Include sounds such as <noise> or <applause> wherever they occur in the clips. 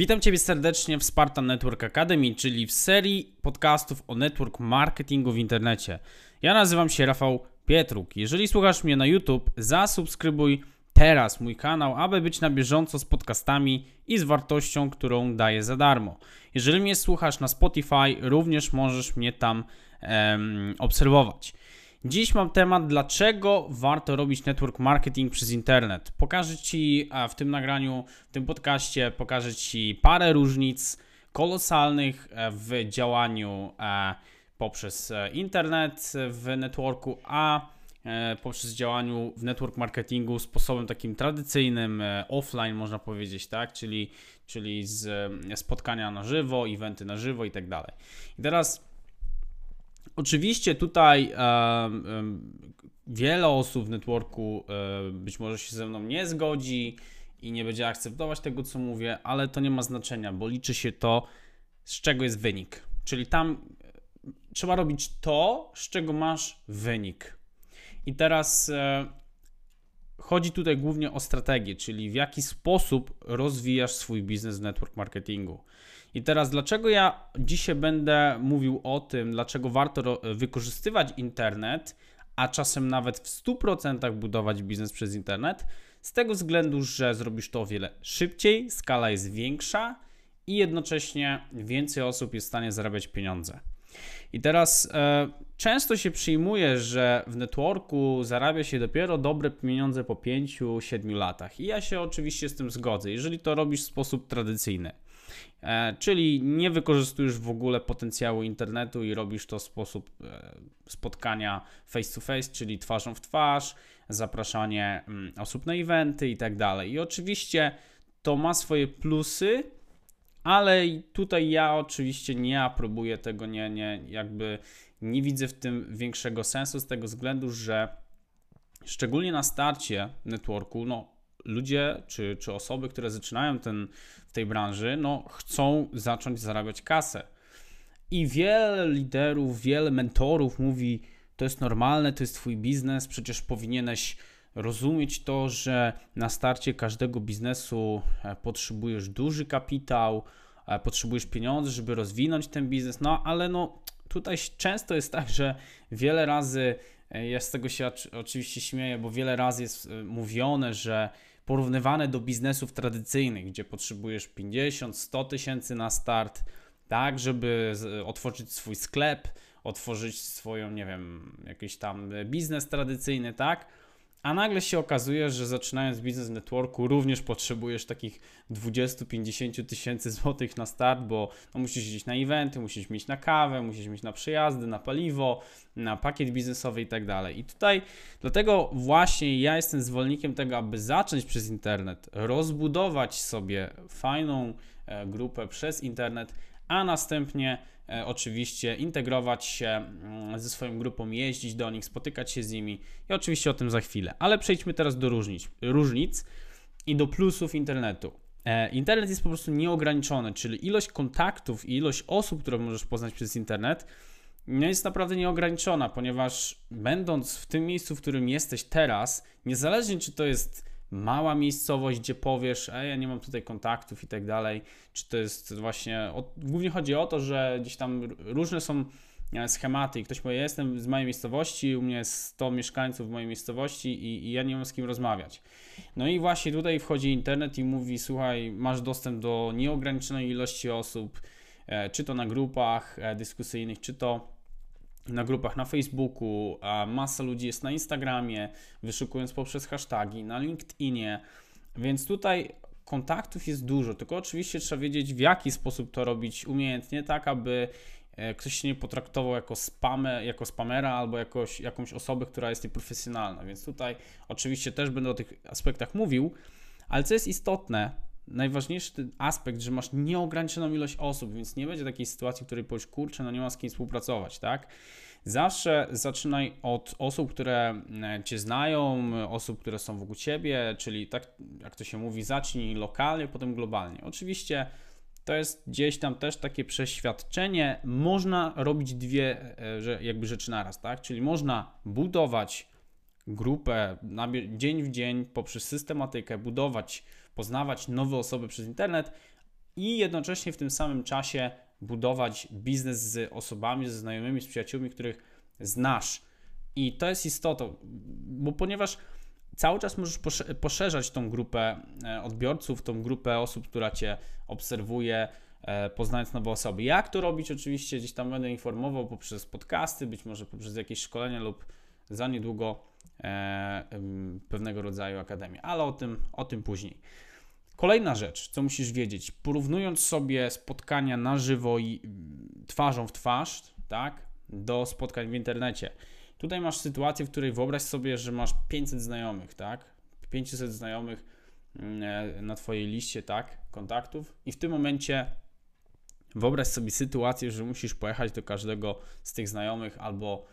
Witam Ciebie serdecznie w Spartan Network Academy, czyli w serii podcastów o network marketingu w internecie. Ja nazywam się Rafał Pietruk. Jeżeli słuchasz mnie na YouTube, zasubskrybuj teraz mój kanał, aby być na bieżąco z podcastami i z wartością, którą daję za darmo. Jeżeli mnie słuchasz na Spotify, również możesz mnie tam um, obserwować. Dziś mam temat, dlaczego warto robić network marketing przez internet. Pokażę Ci w tym nagraniu, w tym podcaście, pokażę Ci parę różnic kolosalnych e, w działaniu e, poprzez e, internet w networku, a poprzez działaniu w network marketingu sposobem takim tradycyjnym, offline można powiedzieć, tak, czyli, czyli z spotkania na żywo, eventy na żywo i tak dalej. I teraz Oczywiście tutaj wiele osób w networku e, być może się ze mną nie zgodzi i nie będzie akceptować tego, co mówię, ale to nie ma znaczenia, bo liczy się to, z czego jest wynik. Czyli tam e, trzeba robić to, z czego masz wynik. I teraz e, chodzi tutaj głównie o strategię, czyli w jaki sposób rozwijasz swój biznes w network marketingu. I teraz, dlaczego ja dzisiaj będę mówił o tym, dlaczego warto wykorzystywać internet, a czasem nawet w 100% budować biznes przez internet? Z tego względu, że zrobisz to o wiele szybciej, skala jest większa i jednocześnie więcej osób jest w stanie zarabiać pieniądze. I teraz e, często się przyjmuje, że w networku zarabia się dopiero dobre pieniądze po 5-7 latach. I ja się oczywiście z tym zgodzę, jeżeli to robisz w sposób tradycyjny. E, czyli nie wykorzystujesz w ogóle potencjału internetu i robisz to w sposób e, spotkania face to face, czyli twarzą w twarz, zapraszanie mm, osób na eventy i tak dalej. I oczywiście to ma swoje plusy, ale tutaj ja oczywiście nie aprobuję tego, nie, nie, jakby nie widzę w tym większego sensu z tego względu, że szczególnie na starcie networku, no ludzie czy, czy osoby, które zaczynają ten, w tej branży, no, chcą zacząć zarabiać kasę. I wiele liderów, wiele mentorów mówi, to jest normalne, to jest twój biznes, przecież powinieneś rozumieć to, że na starcie każdego biznesu e, potrzebujesz duży kapitał, e, potrzebujesz pieniędzy, żeby rozwinąć ten biznes, no ale no tutaj często jest tak, że wiele razy, e, ja z tego się oczywiście śmieję, bo wiele razy jest mówione, że porównywane do biznesów tradycyjnych, gdzie potrzebujesz 50-100 tysięcy na start, tak, żeby otworzyć swój sklep, otworzyć swoją, nie wiem, jakiś tam biznes tradycyjny, tak? A nagle się okazuje, że zaczynając biznes networku również potrzebujesz takich 20-50 tysięcy <laughs> złotych na start, bo no, musisz iść na eventy, musisz mieć na kawę, musisz mieć na przejazdy, na paliwo, na pakiet biznesowy i tak dalej. I tutaj dlatego właśnie ja jestem zwolennikiem tego, aby zacząć przez internet, rozbudować sobie fajną e, grupę przez internet, a następnie oczywiście integrować się mm, ze swoją grupą, jeździć do nich, spotykać się z nimi i oczywiście o tym za chwilę. Ale przejdźmy teraz do różnic, różnic i do plusów internetu. E, internet jest po prostu nieograniczony, czyli ilość kontaktów i ilość osób, które możesz poznać przez internet, jest naprawdę nieograniczona, ponieważ będąc w tym miejscu, w którym jesteś teraz, niezależnie czy to jest mała miejscowość, gdzie powiesz, ej, ja nie mam tutaj kontaktów i tak dalej, czy to jest właśnie, o, głównie chodzi o to, że gdzieś tam różne są e, schematy i ktoś powie, ja jestem z mojej miejscowości, u mnie jest 100 mieszkańców w mojej miejscowości i, i ja nie mam z kim rozmawiać. No i właśnie tutaj wchodzi internet i mówi, słuchaj, masz dostęp do nieograniczonej ilości osób, e, czy to na grupach e, dyskusyjnych, czy to na grupach na Facebooku, a masa ludzi jest na Instagramie, wyszukując poprzez hasztagi, na LinkedInie, więc tutaj kontaktów jest dużo, tylko oczywiście trzeba wiedzieć w jaki sposób to robić umiejętnie, tak aby e, ktoś się nie potraktował jako, spamy, jako spamera albo jakoś, jakąś osobę, która jest nieprofesjonalna, więc tutaj oczywiście też będę o tych aspektach mówił, ale co jest istotne, najważniejszy aspekt, że masz nieograniczoną ilość osób, więc nie będzie takiej sytuacji, w której powiesz, kurczę, no nie ma z kim współpracować, tak? Zawsze zaczynaj od osób, które e, Cię znają, osób, które są wokół Ciebie, czyli tak jak to się mówi, zacznij lokalnie, potem globalnie. Oczywiście to jest gdzieś tam też takie przeświadczenie. Można robić dwie e, jakby rzeczy naraz, tak? Czyli można budować grupę dzień w dzień poprzez systematykę, budować poznawać nowe osoby przez internet i jednocześnie w tym samym czasie budować biznes z osobami, ze znajomymi, z przyjaciółmi, których znasz. I to jest istotą, bo ponieważ cały czas możesz poszerzać tą grupę e, odbiorców, tą grupę osób, która Cię obserwuje, e, poznając nowe osoby. Jak to robić? Oczywiście gdzieś tam będę informował poprzez podcasty, być może poprzez jakieś szkolenia lub za niedługo e, pewnego rodzaju akademię, ale o tym, o tym później. Kolejna rzecz, co musisz wiedzieć, porównując sobie spotkania na żywo i twarzą w twarz, tak, do spotkań w internecie. Tutaj masz sytuację, w której wyobraź sobie, że masz 500 znajomych, tak? 500 znajomych mm, e, na Twojej liście, tak? Kontaktów, i w tym momencie wyobraź sobie sytuację, że musisz pojechać do każdego z tych znajomych albo,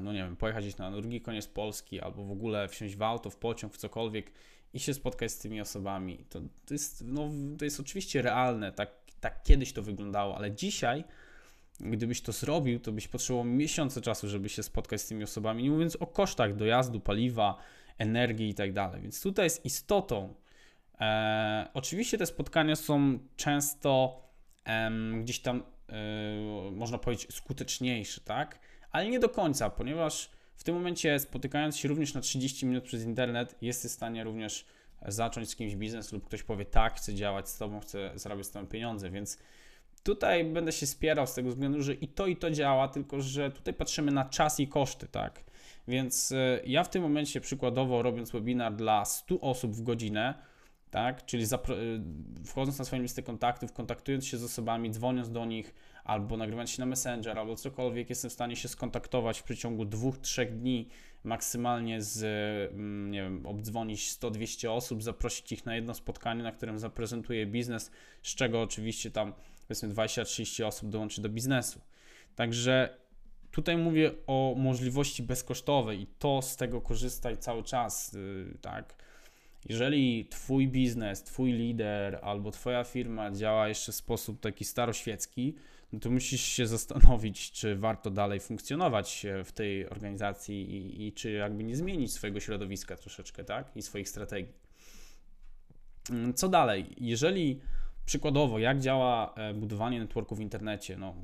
no nie wiem, pojechać gdzieś na drugi koniec Polski, albo w ogóle wsiąść w auto, w pociąg, w cokolwiek i się spotkać z tymi osobami. To, to, jest, no, to jest oczywiście realne, tak, tak kiedyś to wyglądało, ale dzisiaj Gdybyś to zrobił, to byś potrzebował miesiące czasu, żeby się spotkać z tymi osobami, nie mówiąc o kosztach dojazdu, paliwa, energii i tak dalej. Więc tutaj jest istotą. E, oczywiście te spotkania są często e, gdzieś tam, e, można powiedzieć, skuteczniejsze, tak? Ale nie do końca, ponieważ w tym momencie spotykając się również na 30 minut przez internet, jesteś w stanie również zacząć z kimś biznes lub ktoś powie tak, chcę działać z Tobą, chcę zarabiać z Tobą pieniądze, więc Tutaj będę się spierał z tego względu, że i to, i to działa, tylko że tutaj patrzymy na czas i koszty, tak? Więc e, ja w tym momencie przykładowo robiąc webinar dla 100 osób w godzinę, tak? Czyli e, wchodząc na swoją listę kontaktów, kontaktując się z osobami, dzwoniąc do nich, albo nagrywając się na Messenger, albo cokolwiek, jestem w stanie się skontaktować w przeciągu dwóch, trzech dni maksymalnie z, mm, nie wiem, obdzwonić 100-200 osób, zaprosić ich na jedno spotkanie, na którym zaprezentuję biznes, z czego oczywiście tam powiedzmy 20-30 osób dołączy do biznesu. Także tutaj mówię o możliwości bezkosztowej i to z tego korzystaj cały czas, yy, tak? Jeżeli twój biznes, twój lider albo twoja firma działa jeszcze w sposób taki staroświecki, no to musisz się zastanowić, czy warto dalej funkcjonować w tej organizacji i, i czy jakby nie zmienić swojego środowiska troszeczkę, tak? I swoich strategii. Co dalej? Jeżeli Przykładowo, jak działa e, budowanie networku w internecie? No,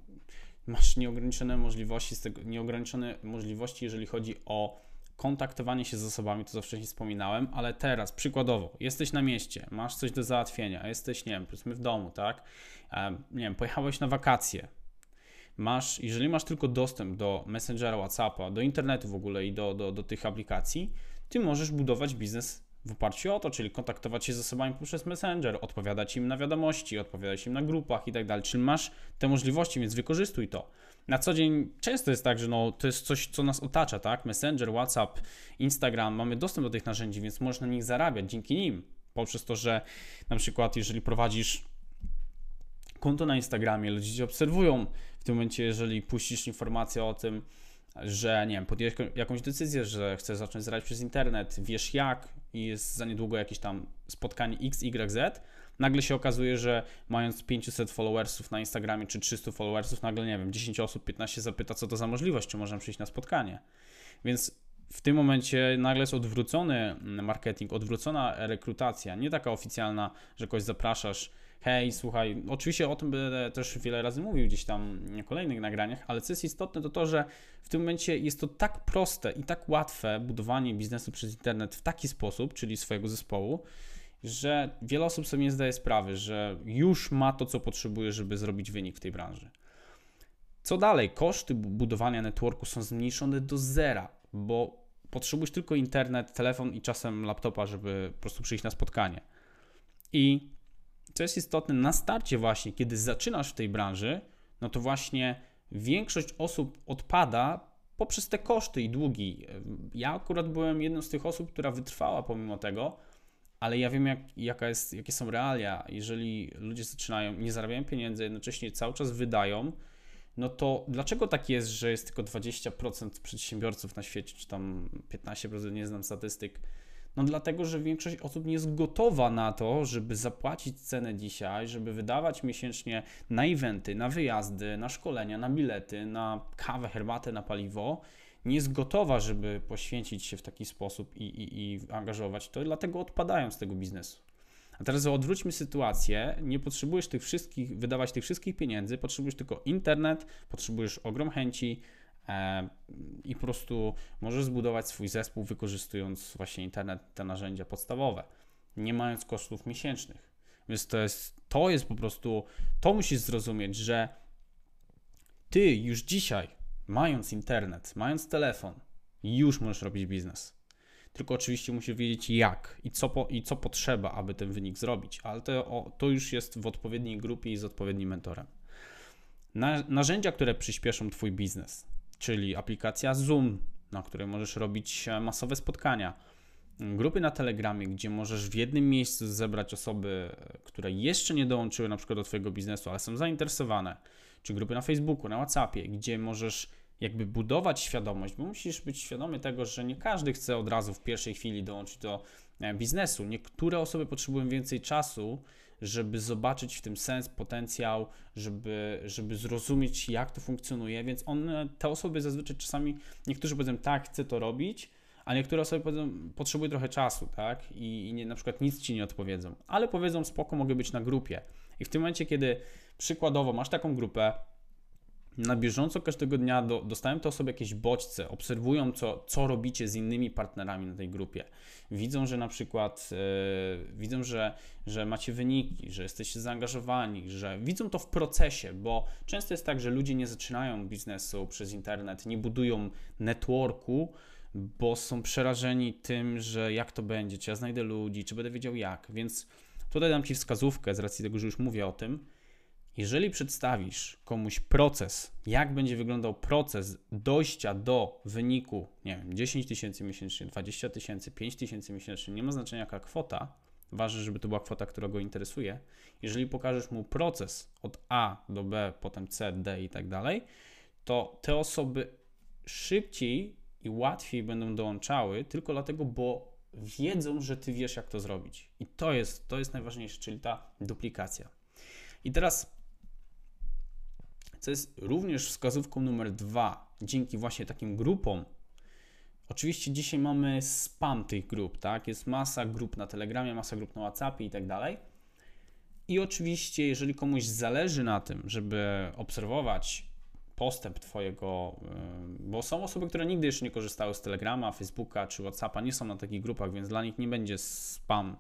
masz nieograniczone możliwości, tego, nieograniczone możliwości, jeżeli chodzi o kontaktowanie się z osobami, to co wcześniej wspominałem, ale teraz, przykładowo, jesteś na mieście, masz coś do załatwienia, jesteś, nie wiem, powiedzmy w domu, tak? Nie wiem, pojechałeś na wakacje, masz, jeżeli masz tylko dostęp do Messengera, Whatsappa, do internetu w ogóle i do, do, do tych aplikacji, ty możesz budować biznes w oparciu o to, czyli kontaktować się z osobami poprzez Messenger, odpowiadać im na wiadomości, odpowiadać im na grupach i tak dalej. Czyli masz te możliwości, więc wykorzystuj to. Na co dzień często jest tak, że no, to jest coś, co nas otacza, tak? Messenger, WhatsApp, Instagram, mamy dostęp do tych narzędzi, więc możesz na nich zarabiać dzięki nim. Poprzez to, że na przykład, jeżeli prowadzisz konto na Instagramie, ludzie cię obserwują w tym momencie, jeżeli puścisz informację o tym, że nie wiem, podjęłeś jakąś decyzję, że chcesz zacząć zarabiać przez internet, wiesz jak i jest za niedługo jakieś tam spotkanie XYZ, nagle się okazuje, że mając 500 followersów na Instagramie czy 300 followersów, nagle nie wiem, 10 osób, 15 zapyta, co to za możliwość, czy możemy przyjść na spotkanie. Więc w tym momencie nagle jest odwrócony marketing, odwrócona rekrutacja, nie taka oficjalna, że kogoś zapraszasz hej, słuchaj, oczywiście o tym będę też wiele razy mówił gdzieś tam w kolejnych nagraniach, ale co jest istotne, to to, że w tym momencie jest to tak proste i tak łatwe budowanie biznesu przez internet w taki sposób, czyli swojego zespołu, że wiele osób sobie nie zdaje sprawy, że już ma to, co potrzebuje, żeby zrobić wynik w tej branży. Co dalej? Koszty budowania networku są zmniejszone do zera, bo potrzebujesz tylko internet, telefon i czasem laptopa, żeby po prostu przyjść na spotkanie. I co jest istotne, na starcie właśnie, kiedy zaczynasz w tej branży, no to właśnie większość osób odpada poprzez te koszty i długi. Ja akurat byłem jedną z tych osób, która wytrwała pomimo tego, ale ja wiem, jak, jaka jest, jakie są realia. Jeżeli ludzie zaczynają, nie zarabiają pieniędzy, jednocześnie cały czas wydają, no to dlaczego tak jest, że jest tylko 20% przedsiębiorców na świecie, czy tam 15%, nie znam statystyk, no dlatego, że większość osób nie jest gotowa na to, żeby zapłacić cenę dzisiaj, żeby wydawać miesięcznie na eventy, na wyjazdy, na szkolenia, na bilety, na kawę, herbatę, na paliwo. Nie jest gotowa, żeby poświęcić się w taki sposób i, i, i angażować to, dlatego odpadają z tego biznesu. A teraz odwróćmy sytuację. Nie potrzebujesz tych wszystkich, wydawać tych wszystkich pieniędzy, potrzebujesz tylko internet, potrzebujesz ogrom chęci i po prostu możesz zbudować swój zespół wykorzystując właśnie internet, te narzędzia podstawowe, nie mając kosztów miesięcznych. Więc to jest, to jest po prostu, to musisz zrozumieć, że ty już dzisiaj, mając internet, mając telefon, już możesz robić biznes. Tylko oczywiście musisz wiedzieć jak i co, po, i co potrzeba, aby ten wynik zrobić, ale to, o, to już jest w odpowiedniej grupie i z odpowiednim mentorem. Na, narzędzia, które przyspieszą Twój biznes, czyli aplikacja Zoom, na której możesz robić e, masowe spotkania, grupy na Telegramie, gdzie możesz w jednym miejscu zebrać osoby, e, które jeszcze nie dołączyły na przykład do Twojego biznesu, ale są zainteresowane, czy grupy na Facebooku, na WhatsAppie, gdzie możesz jakby budować świadomość, bo musisz być świadomy tego, że nie każdy chce od razu w pierwszej chwili dołączyć do e, biznesu. Niektóre osoby potrzebują więcej czasu, żeby zobaczyć w tym sens, potencjał, żeby, żeby zrozumieć, jak to funkcjonuje, więc one, te osoby zazwyczaj czasami, niektórzy powiedzą, tak, chcę to robić, a niektóre osoby powiedzą, potrzebują trochę czasu, tak, i, i nie, na przykład nic ci nie odpowiedzą, ale powiedzą, spoko, mogę być na grupie. I w tym momencie, kiedy przykładowo masz taką grupę, na bieżąco każdego dnia do, dostają te osoby jakieś bodźce, obserwują, co, co robicie z innymi partnerami na tej grupie. Widzą, że na przykład yy, widzą, że, że macie wyniki, że jesteście zaangażowani, że widzą to w procesie, bo często jest tak, że ludzie nie zaczynają biznesu przez internet, nie budują networku, bo są przerażeni tym, że jak to będzie, czy ja znajdę ludzi, czy będę wiedział jak. Więc tutaj dam Ci wskazówkę z racji tego, że już mówię o tym jeżeli przedstawisz komuś proces, jak będzie wyglądał proces dojścia do wyniku, nie wiem, 10 tysięcy miesięcznie, 20 tysięcy, 5 tysięcy miesięcznie, nie ma znaczenia jaka kwota, ważne, żeby to była kwota, która go interesuje. Jeżeli pokażesz mu proces od A do B, potem C, D i tak dalej, to te osoby szybciej i łatwiej będą dołączały, tylko dlatego, bo wiedzą, że ty wiesz, jak to zrobić. I to jest, to jest najważniejsze, czyli ta duplikacja. I teraz co jest również wskazówką numer dwa, dzięki właśnie takim grupom. Oczywiście dzisiaj mamy spam tych grup, tak? Jest masa grup na Telegramie, masa grup na WhatsAppie i tak dalej. I oczywiście, jeżeli komuś zależy na tym, żeby obserwować postęp Twojego, bo są osoby, które nigdy jeszcze nie korzystały z Telegrama, Facebooka czy WhatsAppa, nie są na takich grupach, więc dla nich nie będzie spam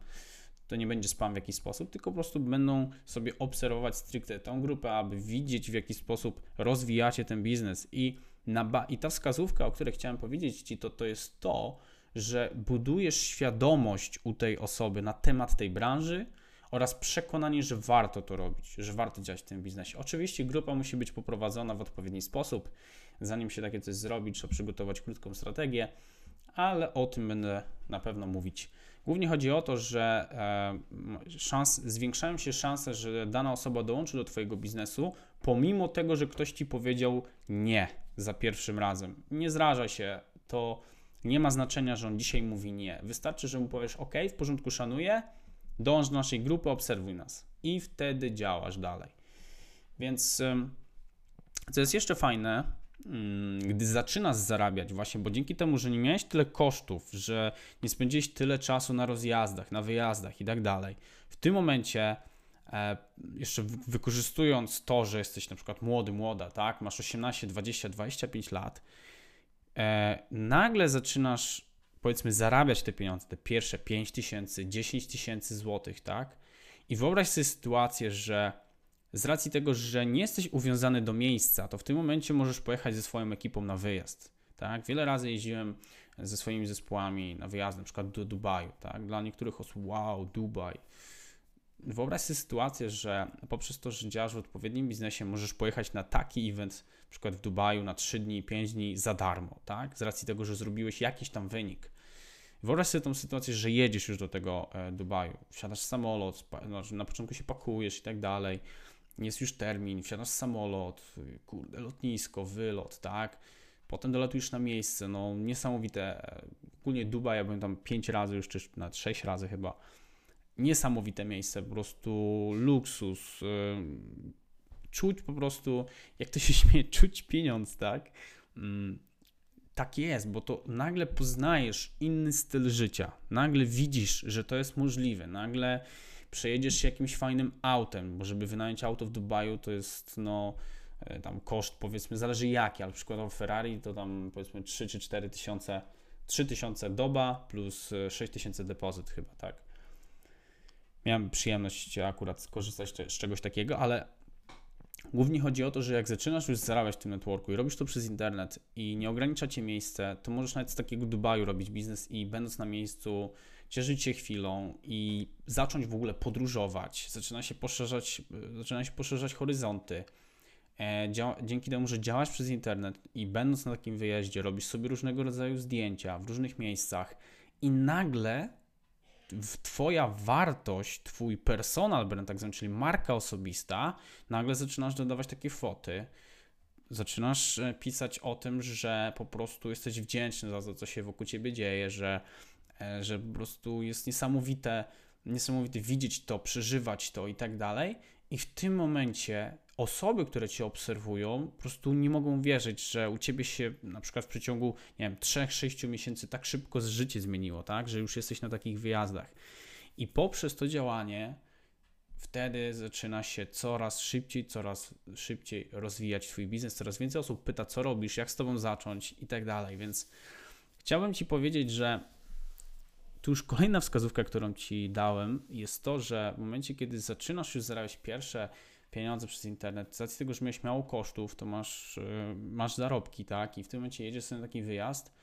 to nie będzie spam w jakiś sposób, tylko po prostu będą sobie obserwować stricte tą grupę, aby widzieć w jaki sposób rozwijacie ten biznes. I, na I ta wskazówka, o której chciałem powiedzieć Ci, to, to jest to, że budujesz świadomość u tej osoby na temat tej branży oraz przekonanie, że warto to robić, że warto działać w tym biznesie. Oczywiście grupa musi być poprowadzona w odpowiedni sposób. Zanim się takie coś zrobi, trzeba przygotować krótką strategię, ale o tym będę na pewno mówić Głównie chodzi o to, że e, szans, zwiększają się szanse, że dana osoba dołączy do Twojego biznesu, pomimo tego, że ktoś Ci powiedział nie za pierwszym razem. Nie zraża się, to nie ma znaczenia, że on dzisiaj mówi nie. Wystarczy, że mu powiesz OK, w porządku, szanuję, dołącz do naszej grupy, obserwuj nas i wtedy działasz dalej. Więc co jest jeszcze fajne, gdy zaczynasz zarabiać, właśnie, bo dzięki temu, że nie miałeś tyle kosztów, że nie spędziłeś tyle czasu na rozjazdach, na wyjazdach i tak dalej, w tym momencie e, jeszcze wykorzystując to, że jesteś na przykład młody, młoda, tak, masz 18, 20, 25 lat, e, nagle zaczynasz powiedzmy zarabiać te pieniądze, te pierwsze 5 tysięcy, 10 tysięcy złotych, tak? I wyobraź sobie sytuację, że z racji tego, że nie jesteś uwiązany do miejsca, to w tym momencie możesz pojechać ze swoją ekipą na wyjazd. Tak? Wiele razy jeździłem ze swoimi zespołami na wyjazd, na przykład do Dubaju. Tak? Dla niektórych osób, wow, Dubaj. Wyobraź sobie sytuację, że poprzez to, że działasz w odpowiednim biznesie, możesz pojechać na taki event, na przykład w Dubaju na 3 dni, 5 dni za darmo, tak? Z racji tego, że zrobiłeś jakiś tam wynik. Wyobraź sobie tą sytuację, że jedziesz już do tego e, Dubaju, wsiadasz w samolot, znaczy na początku się pakujesz i tak dalej, jest już termin, wsiadasz w samolot, kurde, lotnisko, wylot, tak? Potem dolatujesz na miejsce, no niesamowite. Ogólnie Dubaj, ja byłem tam 5 razy już, czy nawet 6 razy chyba. Niesamowite miejsce, po prostu luksus. Czuć po prostu, jak to się <laughs> śmieje, czuć pieniądz, tak? Mm, tak jest, bo to nagle poznajesz inny styl życia, nagle widzisz, że to jest możliwe, nagle przejedziesz się jakimś fajnym autem, bo żeby wynająć auto w Dubaju to jest no e, tam koszt powiedzmy, zależy jaki, ale przykładowo Ferrari to tam powiedzmy 3 czy 4 tysiące, 3 tysiące doba plus 6 e, tysięcy depozyt chyba, tak. Miałem przyjemność akurat skorzystać z czegoś takiego, ale Głównie chodzi o to, że jak zaczynasz już zarabiać w tym networku i robisz to przez internet i nie ogranicza cię miejsce, to możesz nawet z takiego Dubaju robić biznes i będąc na miejscu cieszyć się chwilą i zacząć w ogóle podróżować. Zaczyna się poszerzać, zaczyna się poszerzać horyzonty. E, dzięki temu, że działasz przez internet i będąc na takim wyjeździe, robisz sobie różnego rodzaju zdjęcia w różnych miejscach i nagle Twoja wartość, Twój personal brand, tak zwany, czyli marka osobista, nagle zaczynasz dodawać takie foty. Zaczynasz e, pisać o tym, że po prostu jesteś wdzięczny za to, co się wokół ciebie dzieje, że, e, że po prostu jest niesamowite, niesamowite widzieć to, przeżywać to i tak dalej. I w tym momencie osoby, które cię obserwują, po prostu nie mogą wierzyć, że u ciebie się na przykład w przeciągu, nie wiem, 3-6 miesięcy tak szybko życie zmieniło, tak, że już jesteś na takich wyjazdach. I poprzez to działanie wtedy zaczyna się coraz szybciej, coraz szybciej rozwijać twój biznes, coraz więcej osób pyta, co robisz, jak z tobą zacząć i tak dalej. Więc chciałbym ci powiedzieć, że tu już kolejna wskazówka, którą ci dałem, jest to, że w momencie, kiedy zaczynasz już zarabiać pierwsze pieniądze przez internet, z racji tego, że miałeś mało kosztów, to masz, y, masz zarobki, tak? I w tym momencie jedziesz sobie na taki wyjazd,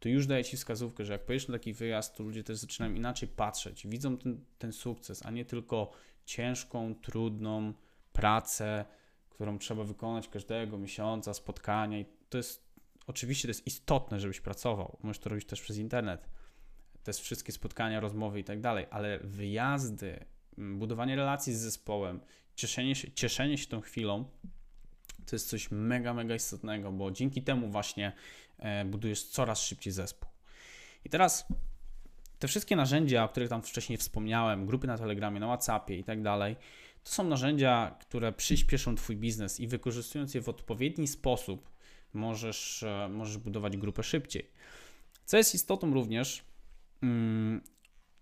to już daje ci wskazówkę, że jak pojedziesz na taki wyjazd, to ludzie też zaczynają inaczej patrzeć, widzą ten, ten sukces, a nie tylko ciężką, trudną pracę, którą trzeba wykonać każdego miesiąca, spotkania. I to jest oczywiście to jest istotne, żebyś pracował. Możesz to robić też przez internet. Te wszystkie spotkania, rozmowy i tak dalej, ale wyjazdy, budowanie relacji z zespołem, cieszenie się, cieszenie się tą chwilą to jest coś mega, mega istotnego, bo dzięki temu właśnie e, budujesz coraz szybciej zespół. I teraz te wszystkie narzędzia, o których tam wcześniej wspomniałem, grupy na Telegramie, na WhatsAppie i tak dalej, to są narzędzia, które przyspieszą Twój biznes i wykorzystując je w odpowiedni sposób, możesz, e, możesz budować grupę szybciej. Co jest istotą również, mm,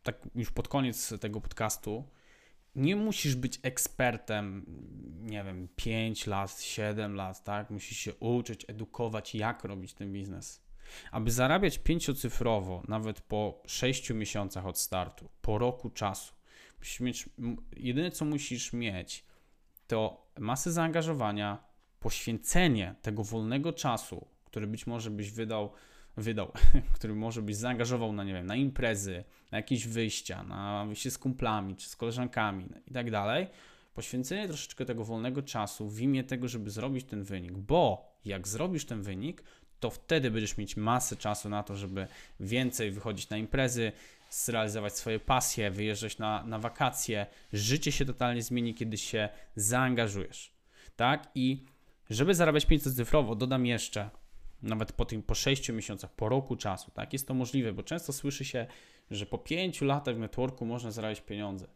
tak już pod koniec tego podcastu, nie musisz być ekspertem, nie wiem, 5 lat, 7 lat, tak? Musisz się uczyć, edukować, jak robić ten biznes. Aby zarabiać pięciocyfrowo, nawet po 6 miesiącach od startu, po roku czasu, musisz mieć, jedyne co musisz mieć, to masę zaangażowania, poświęcenie tego wolnego czasu, który być może byś wydał wydał, <laughs> który może byś zaangażował na, nie wiem, na imprezy, na jakieś wyjścia, na wyjście z kumplami czy z koleżankami i tak dalej, poświęcenie troszeczkę tego wolnego czasu w imię tego, żeby zrobić ten wynik, bo jak zrobisz ten wynik, to wtedy będziesz mieć masę czasu na to, żeby więcej wychodzić na imprezy, zrealizować swoje pasje, wyjeżdżać na, na wakacje. Życie się totalnie zmieni, kiedy się zaangażujesz. Tak? I żeby zarabiać 500 cyfrowo, dodam jeszcze, nawet po tym po 6 miesiącach, po roku czasu, tak? Jest to możliwe, bo często słyszy się, że po 5 latach w networku można zarabiać pieniądze.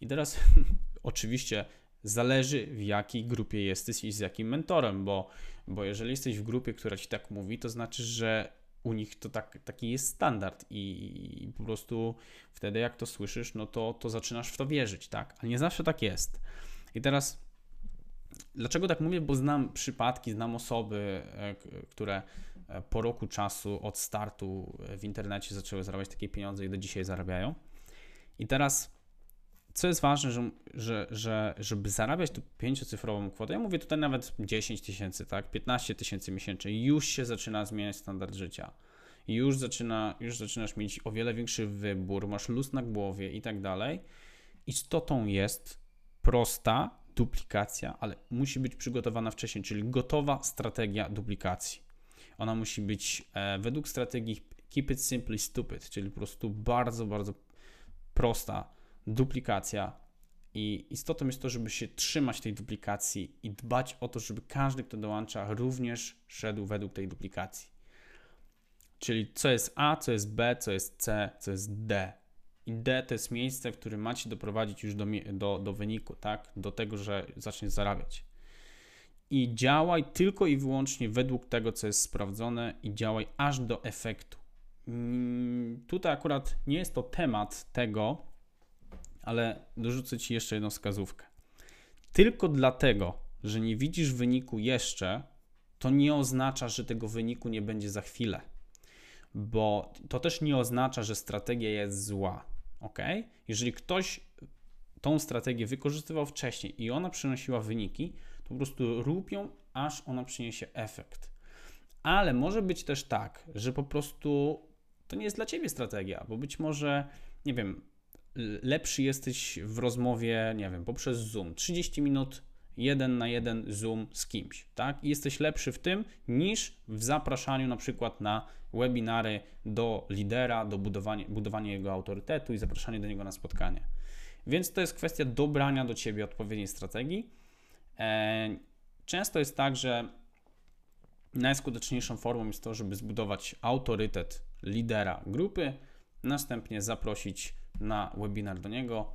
I teraz <laughs> oczywiście zależy w jakiej grupie jesteś i z jakim mentorem, bo, bo jeżeli jesteś w grupie, która ci tak mówi, to znaczy, że u nich to tak, taki jest standard i, i, po prostu wtedy jak to słyszysz, no to, to zaczynasz w to wierzyć, tak? Ale nie zawsze tak jest. I teraz Dlaczego tak mówię? Bo znam przypadki, znam osoby, e, które e, po roku czasu od startu w internecie zaczęły zarabiać takie pieniądze i do dzisiaj zarabiają. I teraz, co jest ważne, że, że, że żeby zarabiać tu pięciocyfrową kwotę, ja mówię tutaj nawet 10 tysięcy, tak, 15 tysięcy miesięcznie, już się zaczyna zmieniać standard życia. Już, zaczyna, już zaczynasz mieć o wiele większy wybór, masz luz na głowie i tak dalej. Istotą jest prosta, duplikacja, ale musi być przygotowana wcześniej, czyli gotowa strategia duplikacji. Ona musi być e, według strategii keep it simply stupid, czyli po prostu bardzo, bardzo prosta duplikacja. I istotą jest to, żeby się trzymać tej duplikacji i dbać o to, żeby każdy, kto dołącza, również szedł według tej duplikacji. Czyli co jest A, co jest B, co jest C, co jest D i D to jest miejsce, w którym macie doprowadzić już do, do, do wyniku, tak? Do tego, że zaczniesz zarabiać. I działaj tylko i wyłącznie według tego, co jest sprawdzone, i działaj aż do efektu. Mm, tutaj akurat nie jest to temat tego, Ale dorzucę Ci jeszcze jedną wskazówkę. Tylko dlatego, że nie widzisz wyniku jeszcze, to nie oznacza, że tego wyniku nie będzie za chwilę. Bo to też nie oznacza, że strategia jest zła. Ok? Jeżeli ktoś tą strategię wykorzystywał wcześniej i ona przynosiła wyniki, to po prostu rób ją, aż ona przyniesie efekt. Ale może być też tak, że po prostu to nie jest dla ciebie strategia, bo być może, nie wiem, lepszy jesteś w rozmowie, nie wiem, poprzez Zoom. 30 minut jeden na jeden Zoom z kimś, tak? I jesteś lepszy w tym niż w zapraszaniu na przykład na webinary do lidera, do budowania, budowania jego autorytetu i zapraszania do niego na spotkanie. Więc to jest kwestia dobrania do ciebie odpowiedniej strategii. E, często jest tak, że najskuteczniejszą formą jest to, żeby zbudować autorytet lidera grupy, następnie zaprosić na webinar do niego,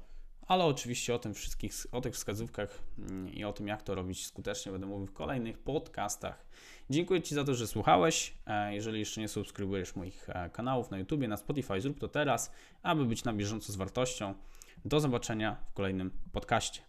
ale oczywiście o tym wszystkich, o tych wskazówkach mm, i o tym, jak to robić skutecznie, będę mówił w kolejnych podcastach. Dziękuję Ci za to, że słuchałeś. E, jeżeli jeszcze nie subskrybujesz moich e, kanałów na YouTube, na Spotify, zrób to teraz, aby być na bieżąco z wartością. Do zobaczenia w kolejnym podcaście.